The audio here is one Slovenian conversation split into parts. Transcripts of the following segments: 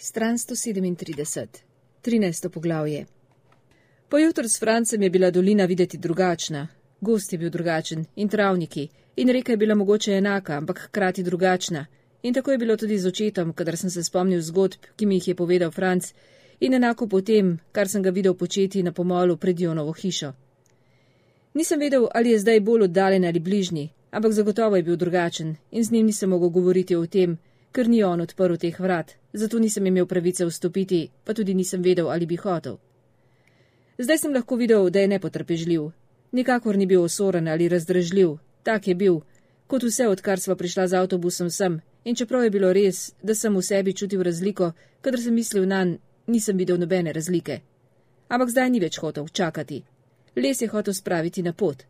Stran 137, 13. poglavje. Pojutr s Francem je bila dolina videti drugačna, gost je bil drugačen in travniki, in reka je bila mogoče enaka, ampak hkrati drugačna. In tako je bilo tudi z očetom, kadar sem se spomnil zgodb, ki mi jih je povedal Franc, in enako potem, kar sem ga videl početi na pomolu pred Jonovo hišo. Nisem vedel, ali je zdaj bolj oddaljen ali bližnji, ampak zagotovo je bil drugačen in z njim nisem mogel govoriti o tem, ker ni on odprl teh vrat, zato nisem imel pravice vstopiti, pa tudi nisem vedel, ali bi hotel. Zdaj sem lahko videl, da je nepotrpežljiv. Nikakor ni bil osoren ali razdražljiv, tak je bil, kot vse, odkar sva prišla z avtobusom sem, in čeprav je bilo res, da sem v sebi čutil razliko, kadar sem mislil na nj, nisem videl nobene razlike. Ampak zdaj ni več hotel čakati. Les je hotel spraviti na pot.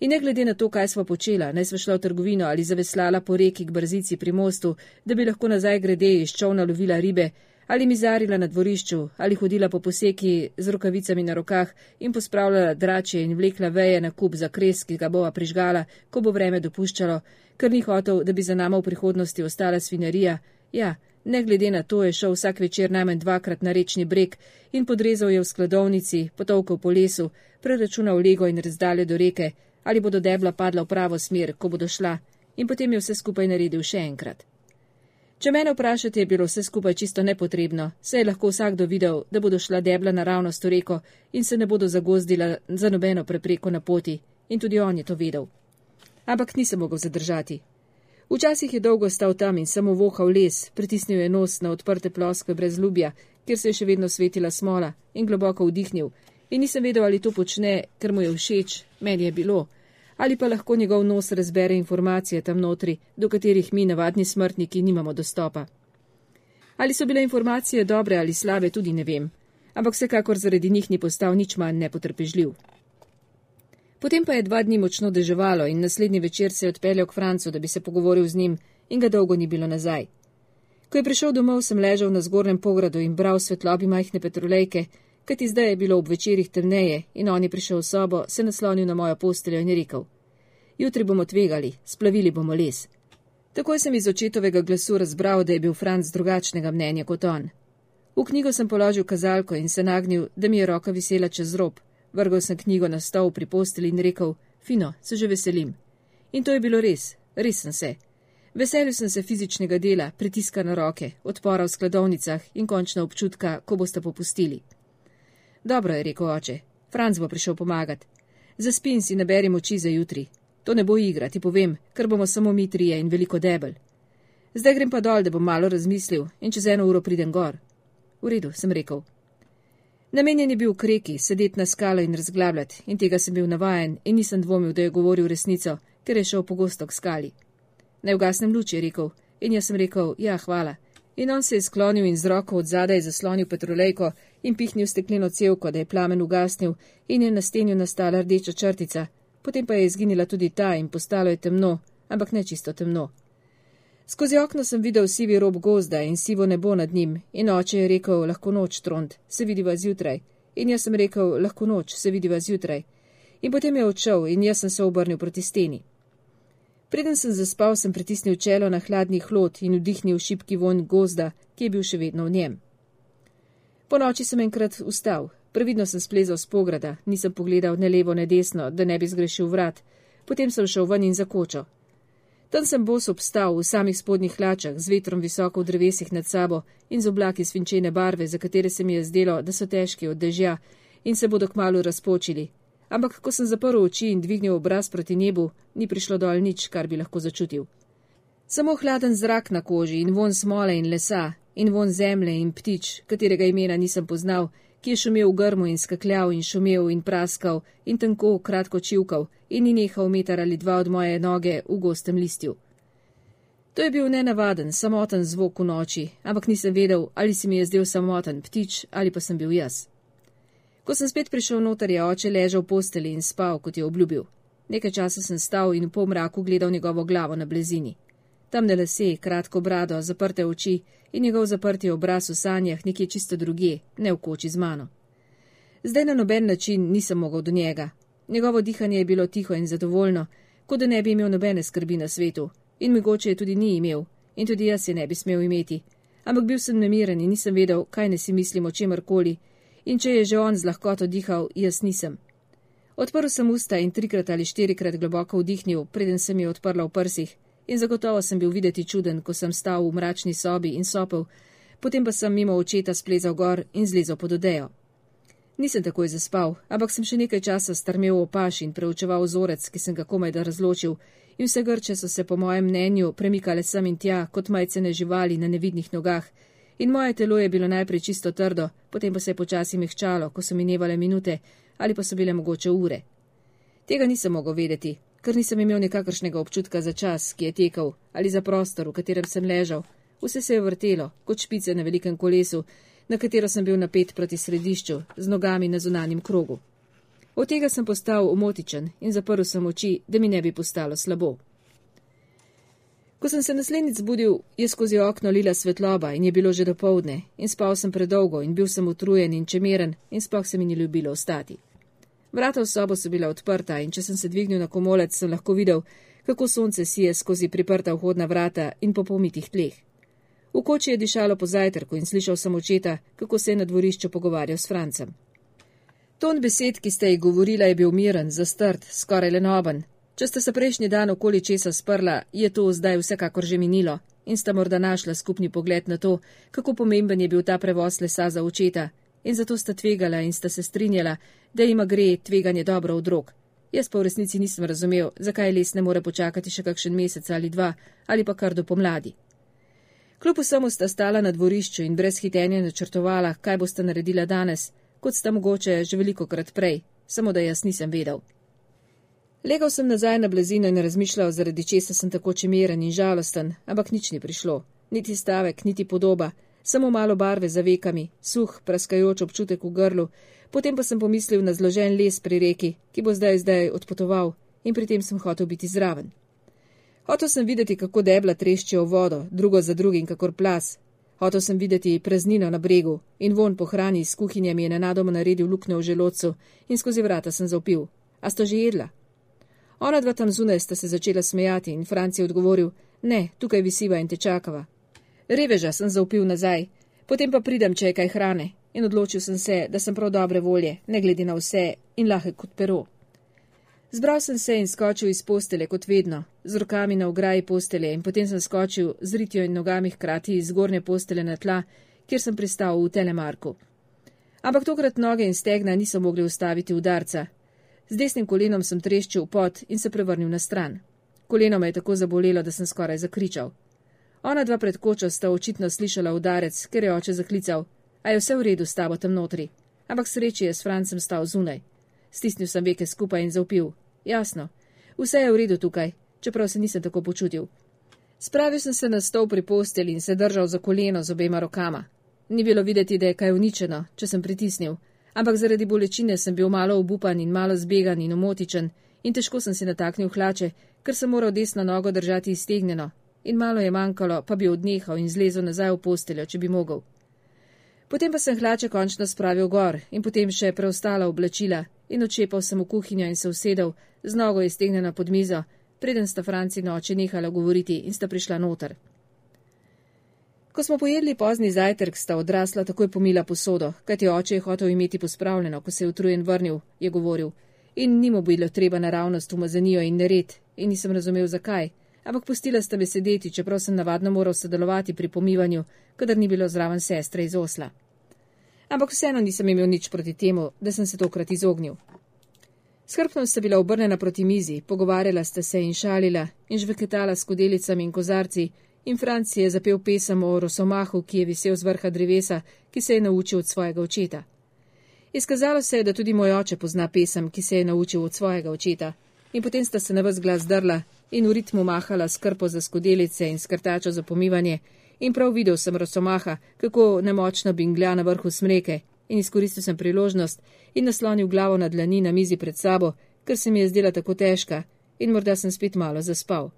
In ne glede na to, kaj sva počela, naj sva šla v trgovino ali zaveslala po reki k brzici pri mostu, da bi lahko nazaj grede iz čovna lovila ribe, ali mizarila na dvorišču, ali hodila po poseki z rokavicami na rokah in pospravljala drače in vlekla veje na kup za kres, ki ga bova prižgala, ko bo vreme dopuščalo, ker ni hotel, da bi za nama v prihodnosti ostala svinarija. Ja, ne glede na to je šel vsak večer najmanj dvakrat na rečni breg in podrezal je v skladovnici, potovkal po lesu, preračunal lego in razdalje do reke, ali bodo debla padla v pravo smer, ko bodo šla, in potem je vse skupaj naredil še enkrat. Če mene vprašate, je bilo vse skupaj čisto nepotrebno, se je lahko vsakdo videl, da bodo šla debla naravnost v reko in se ne bodo zagozdila za nobeno prepreko na poti, in tudi on je to vedel. Ampak nisem mogel zadržati. Včasih je dolgo stal tam in samo vohal les, pritisnil je nos na odprte ploske brez ljubja, kjer se je še vedno svetila smola, in globoko vdihnil, in nisem vedel, ali to počne, ker mu je všeč, meni je bilo, ali pa lahko njegov nos razbere informacije tam notri, do katerih mi, navadni smrtniki, nimamo dostopa. Ali so bile informacije dobre ali slabe, tudi ne vem, ampak vsekakor zaradi njih ni postal nič manj nepotrpežljiv. Potem pa je dva dni močno deževalo in naslednji večer se je odpeljal k Francu, da bi se pogovoril z njim, in ga dolgo ni bilo nazaj. Ko je prišel domov, sem ležal na zgornjem pogradu in bral svetlobi majhne petrolejke, kajti zdaj je bilo ob večerih temneje in on je prišel v sobo, se naslonil na mojo posteljo in rekel: Jutri bomo tvegali, splavili bomo les. Takoj sem iz očetovega glasu razbral, da je bil Franc drugačnega mnenja kot on. V knjigo sem položil kazalko in se nagnil, da mi je roka visela čez rob. Vrgal sem knjigo na stol pri posteli in rekel: Fino, se že veselim. In to je bilo res, res sem se. Veselil sem se fizičnega dela, pritiska na roke, odpora v skladovnicah in končno občutka, ko boste popustili. Dobro je, rekel oče. Franc bo prišel pomagat. Zaspin si naberi moči za jutri. To ne bo igra, ti povem, ker bomo samo mi trije in veliko debel. Zdaj grem pa dol, da bom malo razmislil in čez eno uro pridem gor. V redu, sem rekel. Namenjen je bil kreki, sedeti na skalo in razglabljati, in tega sem bil navajen in nisem dvomil, da je govoril resnico, ker je šel pogosto k skali. Naj ugasnem luč, je rekel, in jaz sem rekel, ja, hvala. In on se je sklonil in z roko od zadaj zaslonil petrolejko in pihnil stekleno celko, da je plamen ugasnil in je na stenju nastala rdeča črtica, potem pa je izginila tudi ta in postalo je temno, ampak ne čisto temno. Skozi okno sem videl sivi rob gozda in sivo nebo nad njim in oče je rekel, lahko noč, trond, se vidiva zjutraj. In jaz sem rekel, lahko noč, se vidiva zjutraj. In potem je odšel in jaz sem se obrnil proti steni. Preden sem zaspal, sem pritisnil čelo na hladni hlod in vdihnil šipki vonj gozda, ki je bil še vedno v njem. Po noči sem enkrat vstal, previdno sem splezal z pograda, nisem pogledal ne levo, ne desno, da ne bi zgrešil vrat, potem sem šel ven in zakočil. Tam sem bos obstal v samih spodnjih hlačah, z vetrom visoko v drevesih nad sabo in z oblaki svinčene barve, za katere se mi je zdelo, da so težki od dežja in se bodo kmalo razpočili. Ampak, ko sem zaprl oči in dvignil obraz proti nebu, ni prišlo dol nič, kar bi lahko začutil. Samo hladen zrak na koži in von smole in lesa in von zemlje in ptič, katerega imena nisem poznal, ki je šumel v grmu in skakljal in šumel in praskal in tanko kratko čivkal in ni nehal meter ali dva od moje noge v gostem listju. To je bil nenavaden, samoten zvok v noči, ampak nisem vedel, ali se mi je zdel samoten ptič ali pa sem bil jaz. Ko sem spet prišel noter, je oče ležal v posteli in spal, kot je obljubil. Nekaj časa sem stal in v pomraku gledal njegovo glavo na blizini. Temne lase, kratko brado, zaprte oči in njegov zaprti obraz v sanjah nekje čisto druge, ne v koči z mano. Zdaj na noben način nisem mogel do njega. Njegovo dihanje je bilo tiho in zadovoljno, kot da ne bi imel nobene skrbi na svetu, in mogoče je tudi ni imel, in tudi jaz je ne bi smel imeti. ampak bil sem nemiren in nisem vedel, kaj ne si mislim o čemrkoli, in če je že on z lahkoto dihal, jaz nisem. Odprl sem usta in trikrat ali štirikrat globoko vdihnil, preden sem jo odprla v prsih, in zagotovo sem bil videti čuden, ko sem stal v mračni sobi in sopel, potem pa sem mimo očeta splezal gor in zlezel pod odejo. Nisem takoj zaspal, ampak sem še nekaj časa strmel v opaš in preučeval vzorec, ki sem ga komaj da razločil, in vse grče so se po mojem mnenju premikale sem in tja, kot majcene živali na nevidnih nogah, in moje telo je bilo najprej čisto trdo, potem pa se je počasi mehčalo, ko so minevale minute ali pa so bile mogoče ure. Tega nisem mogel vedeti, ker nisem imel nekakršnega občutka za čas, ki je tekel, ali za prostor, v katerem sem ležal. Vse se je vrtelo, kot špice na velikem kolesu, na katero sem bil napet proti središču, z nogami na zunanjem krogu. Od tega sem postal umotičen in zaprl sem oči, da mi ne bi postalo slabo. Ko sem se naslednjič zbudil, je skozi okno lila svetloba in je bilo že do povdne, in spal sem predolgo in bil sem utrujen in čemeren in sploh se mi ni ljubilo ostati. Vrata v sobo so bila odprta in če sem se dvignil na komolec, sem lahko videl, kako sonce sije skozi priprta vhodna vrata in po pomitih tleh. V koči je dišalo po zajtrku in slišal sem očeta, kako se je na dvorišču pogovarjal s Francem. Ton besed, ki ste ji govorila, je bil miren, zastrt, skoraj lenoben. Če ste se prejšnji dan okoli česa sprla, je to zdaj vsekakor že minilo in sta morda našla skupni pogled na to, kako pomemben je bil ta prevoz lesa za očeta in zato sta tvegala in sta se strinjala, da ima gre tveganje dobro od rok. Jaz pa v resnici nisem razumel, zakaj les ne more počakati še kakšen mesec ali dva ali pa kar do pomladi. Kljub vsemu sta stala na dvorišču in brez hitenja načrtovala, kaj boste naredila danes, kot sta mogoče že veliko krat prej, samo da jaz nisem vedel. Legal sem nazaj na blazino in razmišljal, zaradi česa sem tako čemeren in žalosten, ampak nič ni prišlo. Niti stavek, niti podoba, samo malo barve za vekami, suh, praskajoč občutek v grlu, potem pa sem pomislil na zložen les pri reki, ki bo zdaj zdaj odpotoval in pri tem sem hotel biti zraven. Hotel sem videti, kako debla treščijo vodo, drugo za drugim, kakor plas. Hotel sem videti praznino na bregu in von po hrani iz kuhinje mi je nenadoma naredil luknjo v želodcu in skozi vrata sem zaupil. A sta že jedla? Ona dva tam zunaj sta se začela smejati in Franci je odgovoril: Ne, tukaj visiva in te čakava. Reveža sem zaupil nazaj, potem pa pridem, če je kaj hrane, in odločil sem se, da sem prav dobre volje, ne glede na vse in lahek kot pero. Zbral sem se in skočil iz postele, kot vedno, z rokami na ograji postele, in potem sem skočil z ritjo in nogami hkrati iz zgornje postele na tla, kjer sem pristal v telemarku. Ampak tokrat noge in stegna niso mogli ustaviti udarca. Z desnim kolenom sem treščil pot in se prevrnil na stran. Koleno me je tako zabolelo, da sem skoraj zakričal. Ona dva pred kočo sta očitno slišala udarec, ker je oče zaklical: A je vse v redu s tabo tam notri? Ampak sreči je s Francem stal zunaj. Stisnil sem veke skupaj in zaupil: Jasno, vse je v redu tukaj, čeprav se nisem tako počutil. Spravil sem se na stol pri posteli in se držal za koleno z obema rokama. Ni bilo videti, da je kaj uničeno, če sem pritisnil, ampak zaradi bolečine sem bil malo obupan in malo zbegan in omotičen in težko sem si nataknil hlače, ker sem moral desno nogo držati iztegnjeno in malo je manjkalo, pa bi odnehal in zlezel nazaj v posteljo, če bi mogel. Potem pa sem hlače končno spravil gor in potem še preostala oblačila in odšepal sem v kuhinjo in se usedel, z nogo iztegnjena pod mizo, preden sta Franci noče nehala govoriti in sta prišla noter. Ko smo pojedli pozni zajtrk, sta odrasla takoj pomila posodo, kajti oče je hotel imeti pospravljeno, ko se je utrujen vrnil, je govoril. In ni mu bilo treba naravnost umazanijo in nered, in nisem razumel zakaj, ampak pustila sta me sedeti, čeprav sem navadno moral sodelovati pri pomivanju, kadar ni bilo zraven sestre iz Osla. Ampak vseeno nisem imel nič proti temu, da sem se tokrat izognil. Skrpno sta bila obrnjena proti mizi, pogovarjala sta se in šalila in žveketala s kodelicami in kozarci, in Franci je zapel pesem o rosomahu, ki je visel z vrha drevesa, ki se je naučil od svojega očeta. Izkazalo se je, da tudi moj oče pozna pesem, ki se je naučil od svojega očeta, in potem sta se na vse glas drla in v ritmu mahala skrpo za skodelice in skrtačo za pomivanje, in prav videl sem rosomaha, kako nemočno binglja na vrhu smreke, in izkoristil sem priložnost in naslonil glavo na dlani na mizi pred sabo, ker se mi je zdela tako težka, in morda sem spet malo zaspal.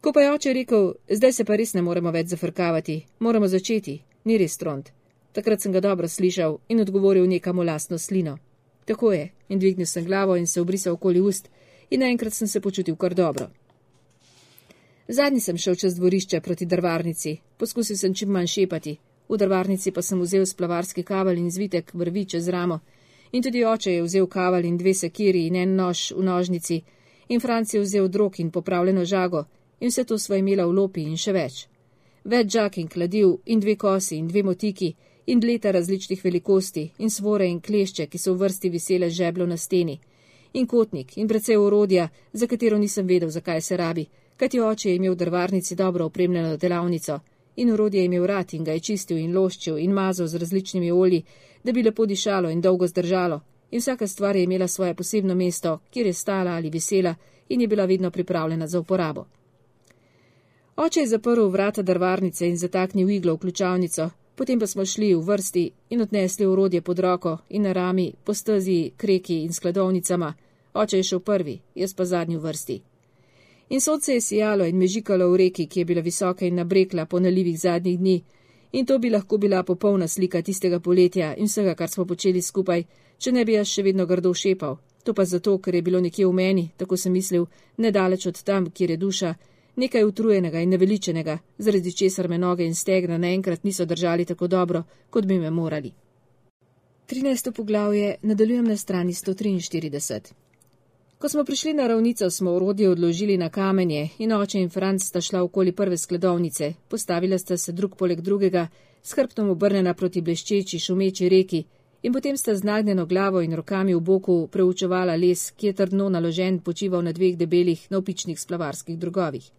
Ko pa je oče rekel, zdaj se pa res ne moremo več zafrkavati, moramo začeti, ni res trond. Takrat sem ga dobro slišal in odgovoril nekam v lastno slino. Tako je, in dvignil sem glavo in se obrisal okoli ust, in naenkrat sem se počutil kar dobro. Zadnji sem šel čez dvorišče proti drvarnici, poskusil sem čim manj šepati, v drvarnici pa sem vzel splavarski kaval in zvitek vrvi čez ramo. In tudi oče je vzel kaval in dve sekiri in en nož v nožnici, in Franc je vzel drog in popravljeno žago, in vse to sva imela v lopi in še več. Več žak in kladiv, in dve kosi, in dve motiki, in leta različnih velikosti, in svore in klešče, ki so v vrsti visele žeblo na steni, in kotnik, in precej orodja, za katero nisem vedel, zakaj se rabi, kajti oče je imel v drvarnici dobro opremljeno delavnico, in orodje je imel rad in ga je čistil in loščil in mazal z različnimi olji, da bi lepo dišalo in dolgo zdržalo, in vsaka stvar je imela svoje posebno mesto, kjer je stala ali visela in je bila vedno pripravljena za uporabo. Oče je zaprl vrata drvarnice in zataknil iglo v ključavnico, potem pa smo šli v vrsti in odnesli urodje pod roko in na rami, po stezi, kreki in skladovnicama. Oče je šel prvi, jaz pa zadnji v vrsti. In sonce je sijalo in mežikalo v reki, ki je bila visoka in nabrekla po nalivih zadnjih dni. In to bi lahko bila popolna slika tistega poletja in vsega, kar smo počeli skupaj, če ne bi jaz še vedno grdo šepal. To pa zato, ker je bilo nekje v meni, tako sem mislil, nedaleč od tam, kjer je duša, nekaj utrujenega in neveličenega, zaradi česar me noge in stegna naenkrat niso držali tako dobro, kot bi me morali. 13. poglavje nadaljujem na strani 143. Ko smo prišli na ravnico, smo orodje odložili na kamenje in oče in Franc sta šla okoli prve skladovnice, postavila sta se drug poleg drugega, s hrbtom obrnjena proti bleščeči, šumeči reki, in potem sta z nagnjeno glavo in rokami v boku preučevala les, ki je trdno naložen počival na dveh debelih, navpičnih splavarskih drogovih.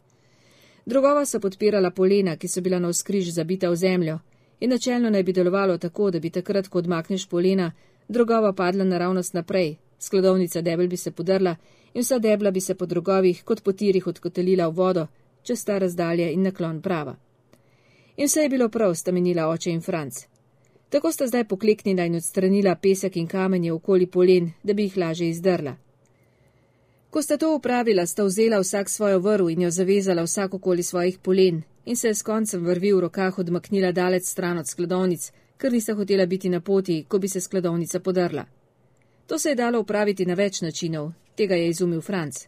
Drugova so podpirala polena, ki so bila na vzkriž zabita v zemljo, in načelno naj bi delovalo tako, da bi takrat, ko odmakneš polena, drugova padla naravnost naprej, skladovnica debel bi se podrla in vsa debla bi se po drugovih kot po tirih odkotelila v vodo, če sta razdalja in naklon prava. In vse je bilo prav, sta menila oče in Franc. Tako sta zdaj pokleknila in odstranila pesek in kamenje okoli polen, da bi jih laže izdrla. Ko sta to upravila, sta vzela vsak svojo vrv in jo zavezala vsak okoli svojih polen in se s koncem vrvi v rokah odmaknila dalec stran od skladovnic, ker nista hotela biti na poti, ko bi se skladovnica podrla. To se je dalo upraviti na več načinov, tega je izumil Franc.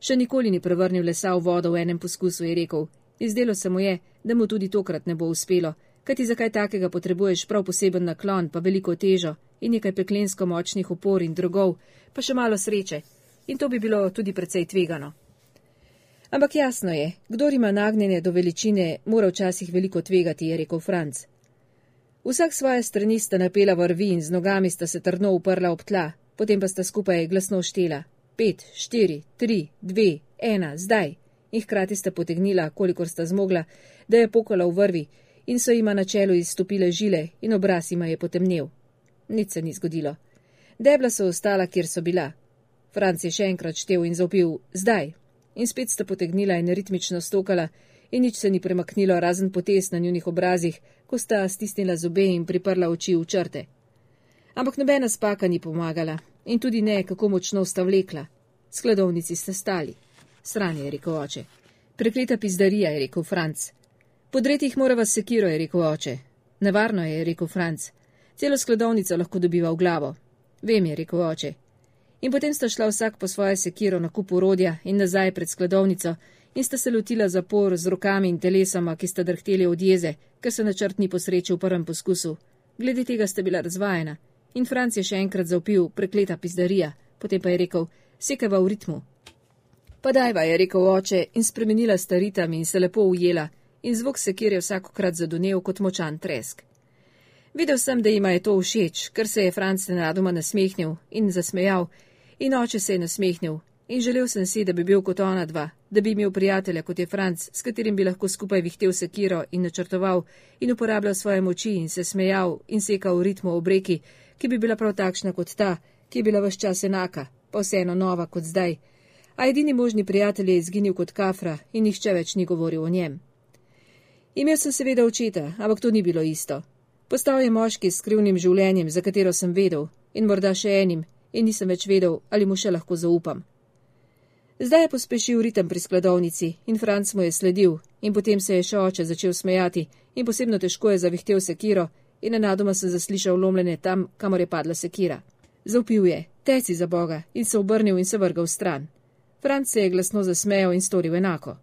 Še nikoli ni prevrnil lesa v vodo v enem poskusu, je rekel. Izdelo se mu je, da mu tudi tokrat ne bo uspelo, kajti zakaj takega potrebuješ prav poseben naklon, pa veliko težo in nekaj peklensko močnih opor in drugov, pa še malo sreče, in to bi bilo tudi precej tvegano. Ampak jasno je, kdo ima nagnjenje do veličine, mora včasih veliko tvegati, je rekel Franc. Vsak svoje strani sta napela vrvi in z nogami sta se trdno uprla ob tla, potem pa sta skupaj glasno štela. Pet, štiri, tri, dve, ena, zdaj. In hkrati sta potegnila, kolikor sta zmogla, da je pokala v vrvi in so jima na čelu izstopile žile in obraz jima je potemnil. Nič se ni zgodilo. Debla so ostala, kjer so bila, Franc je še enkrat štev in zaupil zdaj. In spet sta potegnila in ritmično stokala, in nič se ni premaknilo, razen potes na njunih obrazih, ko sta stisnila zobe in priprla oči v črte. Ampak nobena spaka ni pomagala in tudi ne, kako močno sta vlekla. Skladovnici sta stali. Sran je rekel oče. Prekleta pizdarija, je rekel Franc. Podreti jih mora vas sekiro, je rekel oče. Nevarno je, je rekel Franc. Celo skladovnico lahko dobiva v glavo. Vem, je rekel oče in potem sta šla vsak po svoje sekiro na kup urodja in nazaj pred skladovnico in sta se lotila zapor z rokami in telesoma, ki sta drhteli od jeze, ker se načrt ni posrečil v prvem poskusu. Glede tega sta bila razvajena in Franc je še enkrat zaupil prekleta pizdarija, potem pa je rekel: Sekava v ritmu. Pa dajva, je rekel oče in spremenila sta ritem in se lepo ujela in zvok sekir je vsakokrat zadonev kot močan tresk. Videl sem, da jima je to všeč, ker se je Franc nenadoma nasmehnil in zasmejal In oče se je nasmehnil in želel sem si, da bi bil kot ona dva, da bi imel prijatelja kot je Franc, s katerim bi lahko skupaj vihtel sekiro in načrtoval in uporabljal svoje moči in se smejal in sekal v ritmu obreki, ki bi bila prav takšna kot ta, ki je bila vse čas enaka, pa vseeno nova kot zdaj. A edini možni prijatelj je izginil kot kafra in nihče več ni govoril o njem. Imel sem seveda očeta, ampak to ni bilo isto. Postal je moški s skrivnim življenjem, za katero sem vedel, in morda še enim, in nisem več vedel, ali mu še lahko zaupam. Zdaj je pospešil ritem pri skladovnici in Franc mu je sledil, in potem se je še oče začel smejati in posebno težko je zavihtel sekiro in nenadoma sem zaslišal lomljenje tam, kamor je padla sekira. Zaupil je, teci za Boga in se obrnil in se vrgal stran. Franc se je glasno zasmejal in storil enako.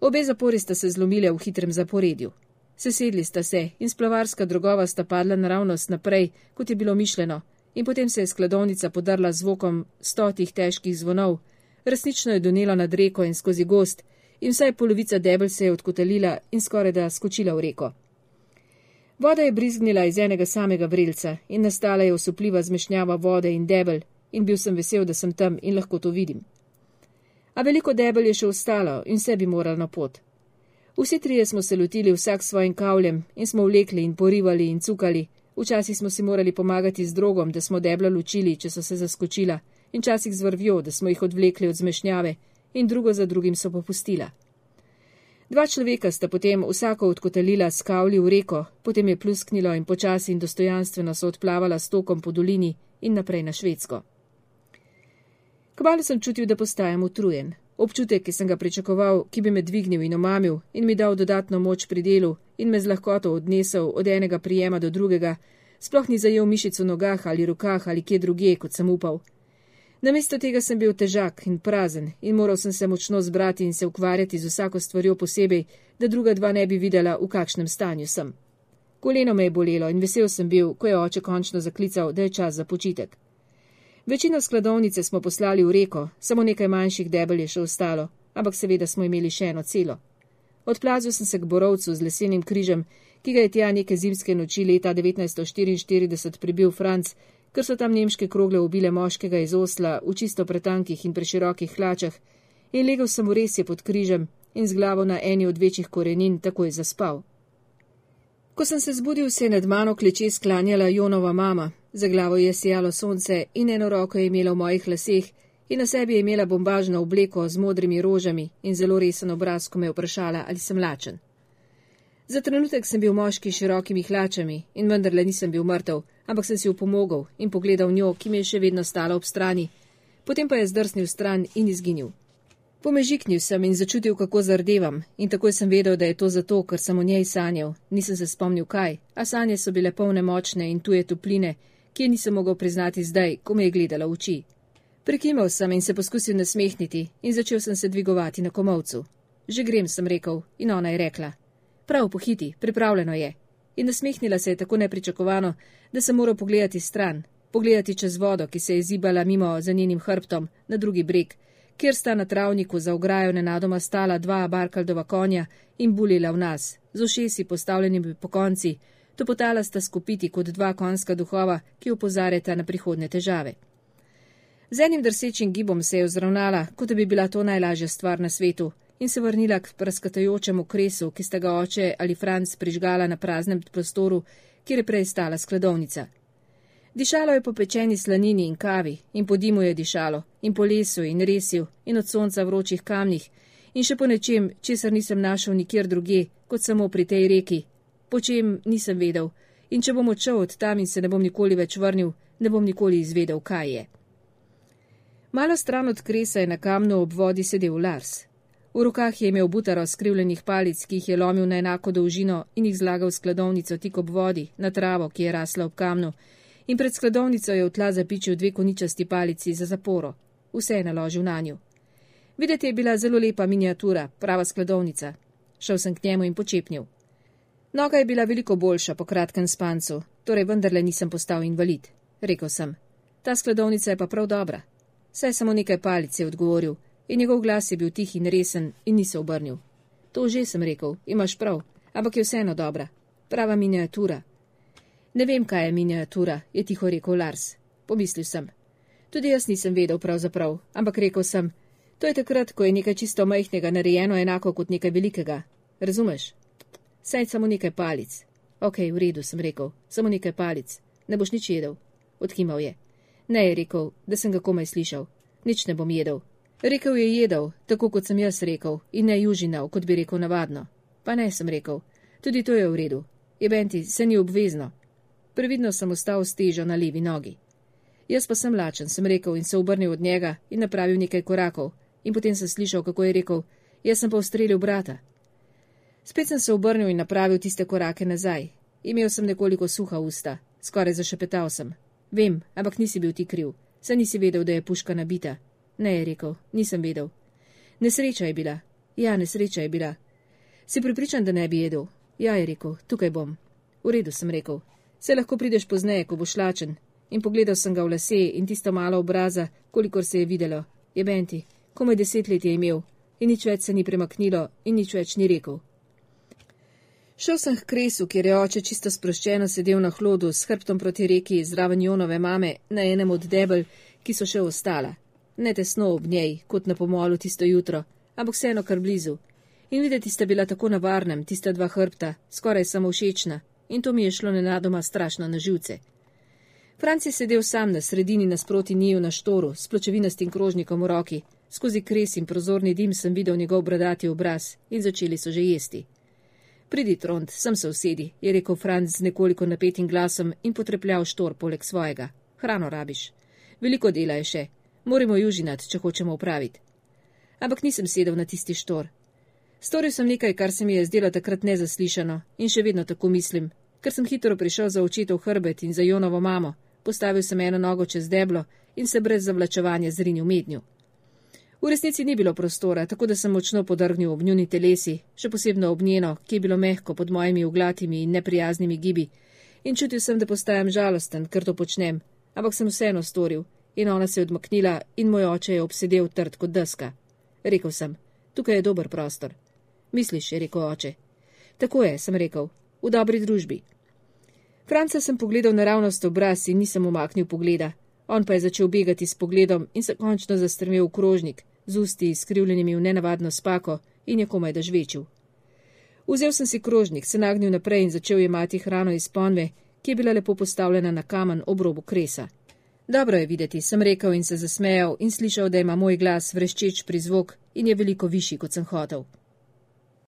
Obe zapori sta se zlomile v hitrem zaporedju. Sesedli sta se in splavarska drogova sta padla naravnost naprej, kot je bilo mišljeno, in potem se je skladovnica podrla zvokom stotih težkih zvonov. Resnično je donela nad reko in skozi gost, in vsaj polovica debel se je odkotalila in skoraj da skočila v reko. Voda je brizgnila iz enega samega vrelca in nastala je osupljiva zmešnjava vode in debel, in bil sem vesel, da sem tam in lahko to vidim. A veliko debel je še ostalo in vse bi moral na pot. Vsi trije smo se lotili vsak svojim kavljem in smo vlekli in porivali in cukali. Včasih smo si morali pomagati z drogom, da smo debla ločili, če so se zaskočila, in včasih z vrvjo, da smo jih odvlekli od zmešnjave, in drugo za drugim so popustila. Dva človeka sta potem vsako odkotalila s kavli v reko, potem je plusknilo in počasi in dostojanstveno so odplavala s tokom po dolini in naprej na Švedsko. Kmalo sem čutil, da postajam utrujen. Občutek, ki sem ga pričakoval, ki bi me dvignil in omamil in mi dal dodatno moč pri delu in me z lahkoto odnesel od enega prijema do drugega, sploh ni zajel mišic v nogah ali rokah ali kje druge, kot sem upal. Namesto tega sem bil težak in prazen in moral sem se močno zbrati in se ukvarjati z vsako stvarjo posebej, da druga dva ne bi videla, v kakšnem stanju sem. Koleno me je bolelo in vesel sem bil, ko je oče končno zaklical, da je čas za počitek. Večino skladovnice smo poslali v reko, samo nekaj manjših debel je še ostalo, ampak seveda smo imeli še eno celo. Odplazil sem se k borovcu z lesenim križem, ki ga je tja neke zimske noči leta 1944 pribil Franc, ker so tam nemške krogle ubile moškega iz Osla v čisto pretankih in preširokih hlačah, in legel sem v resje pod križem in z glavo na eni od večjih korenin takoj zaspal. Ko sem se zbudil, se je nad mano kleče sklanjala Jonova mama, za glavo je sijalo sonce in eno roko je imela v mojih laseh in na sebi je imela bombažno obleko z modrimi rožami in zelo resen obraz, ko me je vprašala, ali sem lačen. Za trenutek sem bil moški s širokimi hlačami in vendarle nisem bil mrtev, ampak sem si upomogel in pogledal njo, ki mi je še vedno stala ob strani, potem pa je zdrsnil stran in izginil. Pomežiknil sem in začutil, kako zardevam, in takoj sem vedel, da je to zato, ker sem o njej sanjal. Nisem se spomnil kaj, a sanje so bile polne močne in tuje topline, ki je nisem mogel priznati zdaj, ko me je gledala v oči. Prekimal sem in se poskusil nasmehniti, in začel sem se dvigovati na komovcu. Že grem, sem rekel, in ona je rekla: Prav pohiti, pripravljeno je. In nasmehnila se je tako nepričakovano, da sem moral pogledati stran, pogledati čez vodo, ki se je zibala mimo za njenim hrbtom na drugi breg kjer sta na travniku za ograjo nenadoma stala dva barkaldova konja in bulila v nas, z ušesi postavljenimi po konci, to potala sta skupiti kot dva konska duhova, ki upozarjata na prihodne težave. Z enim drsečim gibom se je ozravnala, kot da bi bila to najlažja stvar na svetu, in se vrnila k praskatajočemu kresu, ki sta ga oče ali Franc prižgala na praznem prostoru, kjer je prej stala skladovnica. Dišalo je po pečeni slanini in kavi, in po dimu je dišalo, in po lesu in resju, in od sonca vročih kamnih, in še po nečem, česar nisem našel nikjer druge, kot samo pri tej reki, po čem nisem vedel, in če bom odšel od tam in se ne bom nikoli več vrnil, ne bom nikoli izvedel, kaj je. Malo stran od kresa je na kamnu ob vodi sedel Lars. V rokah je imel butaro skrivljenih palic, ki jih je lomil na enako dolžino in jih zlagal v skladovnico tik ob vodi, na travo, ki je rasla ob kamnu in pred skladovnico je v tla zapičil dve koničasti palici za zaporo. Vse je naložil na njo. Videti je bila zelo lepa miniatura, prava skladovnica. Šel sem k njemu in počepnil. Noga je bila veliko boljša po kratkem spancu, torej vendarle nisem postal invalid, rekel sem. Ta skladovnica je pa prav dobra. Saj samo nekaj palic je odgovoril in njegov glas je bil tih in resen in ni se obrnil. To že sem rekel, imaš prav, ampak je vseeno dobra. Prava miniatura, Ne vem, kaj je miniatura, je tiho rekel Lars. Pomislil sem. Tudi jaz nisem vedel pravzaprav, ampak rekel sem, to je takrat, ko je nekaj čisto majhnega narejeno enako kot nekaj velikega. Razumeš? Saj samo nekaj palic. Ok, v redu, sem rekel, samo nekaj palic. Ne boš nič jedel. Odkimal je. Ne je rekel, da sem ga komaj slišal. Nič ne bom jedel. Rekel je jedel, tako kot sem jaz rekel, in ne južinal, kot bi rekel navadno. Pa ne, sem rekel. Tudi to je v redu. Jebenti, se ni obvezno. Previdno sem ostal s težo na levi nogi. Jaz pa sem lačen, sem rekel in se obrnil od njega in napravil nekaj korakov, in potem sem slišal, kako je rekel: Jaz sem pa ustrelil brata. Spet sem se obrnil in napravil tiste korake nazaj. Imel sem nekoliko suha usta, skoraj zašepetal sem. Vem, ampak nisi bil ti kriv, saj nisi vedel, da je puška nabita. Ne, je rekel, nisem vedel. Nesreča je bila. Ja, nesreča je bila. Si pripričan, da ne bi jedel? Ja, je rekel, tukaj bom. V redu, sem rekel. Se lahko prideš pozneje, ko boš lačen. In pogledal sem ga v lase in tisto malo obraza, kolikor se je videlo. Je benti, komaj deset let je imel in nič več se ni premaknilo in nič več ni rekel. Šel sem k kresu, kjer je oče čisto sproščeno sedel na hlodu s hrbtom proti reki zraven Jonove mame na enem od debel, ki so še ostala. Ne tesno ob njej, kot na pomolu tisto jutro, ampak vseeno kar blizu. In videti sta bila tako na varnem, tista dva hrbta, skoraj samo všečna, in to mi je šlo nenadoma strašno na živce. Franc je sedel sam na sredini nasproti njiju na štoru, s pločevinastim krožnikom v roki. Skozi kres in prozorni dim sem videl njegov bradati obraz in začeli so že jesti. Pridi, Trond, sem se usedi, je rekel Franc z nekoliko napetim glasom in potrepljal štor poleg svojega. Hrano rabiš. Veliko dela je še. Moramo južinati, če hočemo upraviti. Ampak nisem sedel na tisti štor. Storil sem nekaj, kar se mi je zdelo takrat nezaslišano in še vedno tako mislim, ker sem hitro prišel za očetov hrbet in za Jonovo mamo, postavil sem eno nogo čez deblo in se brez zavlačevanja zrinil mednju. V resnici ni bilo prostora, tako da sem močno podrgnil ob njuni telesi, še posebno ob njeno, ki je bilo mehko pod mojimi uglatimi in neprijaznimi gibi. In čutil sem, da postajam žalosten, ker to počnem, ampak sem vseeno storil. In ona se je odmaknila in moj oče je obsedel trd kot deska. Rekl sem, tukaj je dober prostor. Misliš, je rekel oče. Tako je, sem rekel, v dobri družbi. Franca sem pogledal naravnost obraz in nisem umaknil pogleda. On pa je začel begati s pogledom in se končno zastrmel v krožnik, z usti izkrivljenimi v nenavadno spako in je komaj da žvečil. Vzel sem si krožnik, se nagnil naprej in začel jemati hrano iz ponve, ki je bila lepo postavljena na kamen ob robu kresa. Dobro je videti, sem rekel in se zasmejal in slišal, da ima moj glas vreščeč prizvok in je veliko višji, kot sem hotel.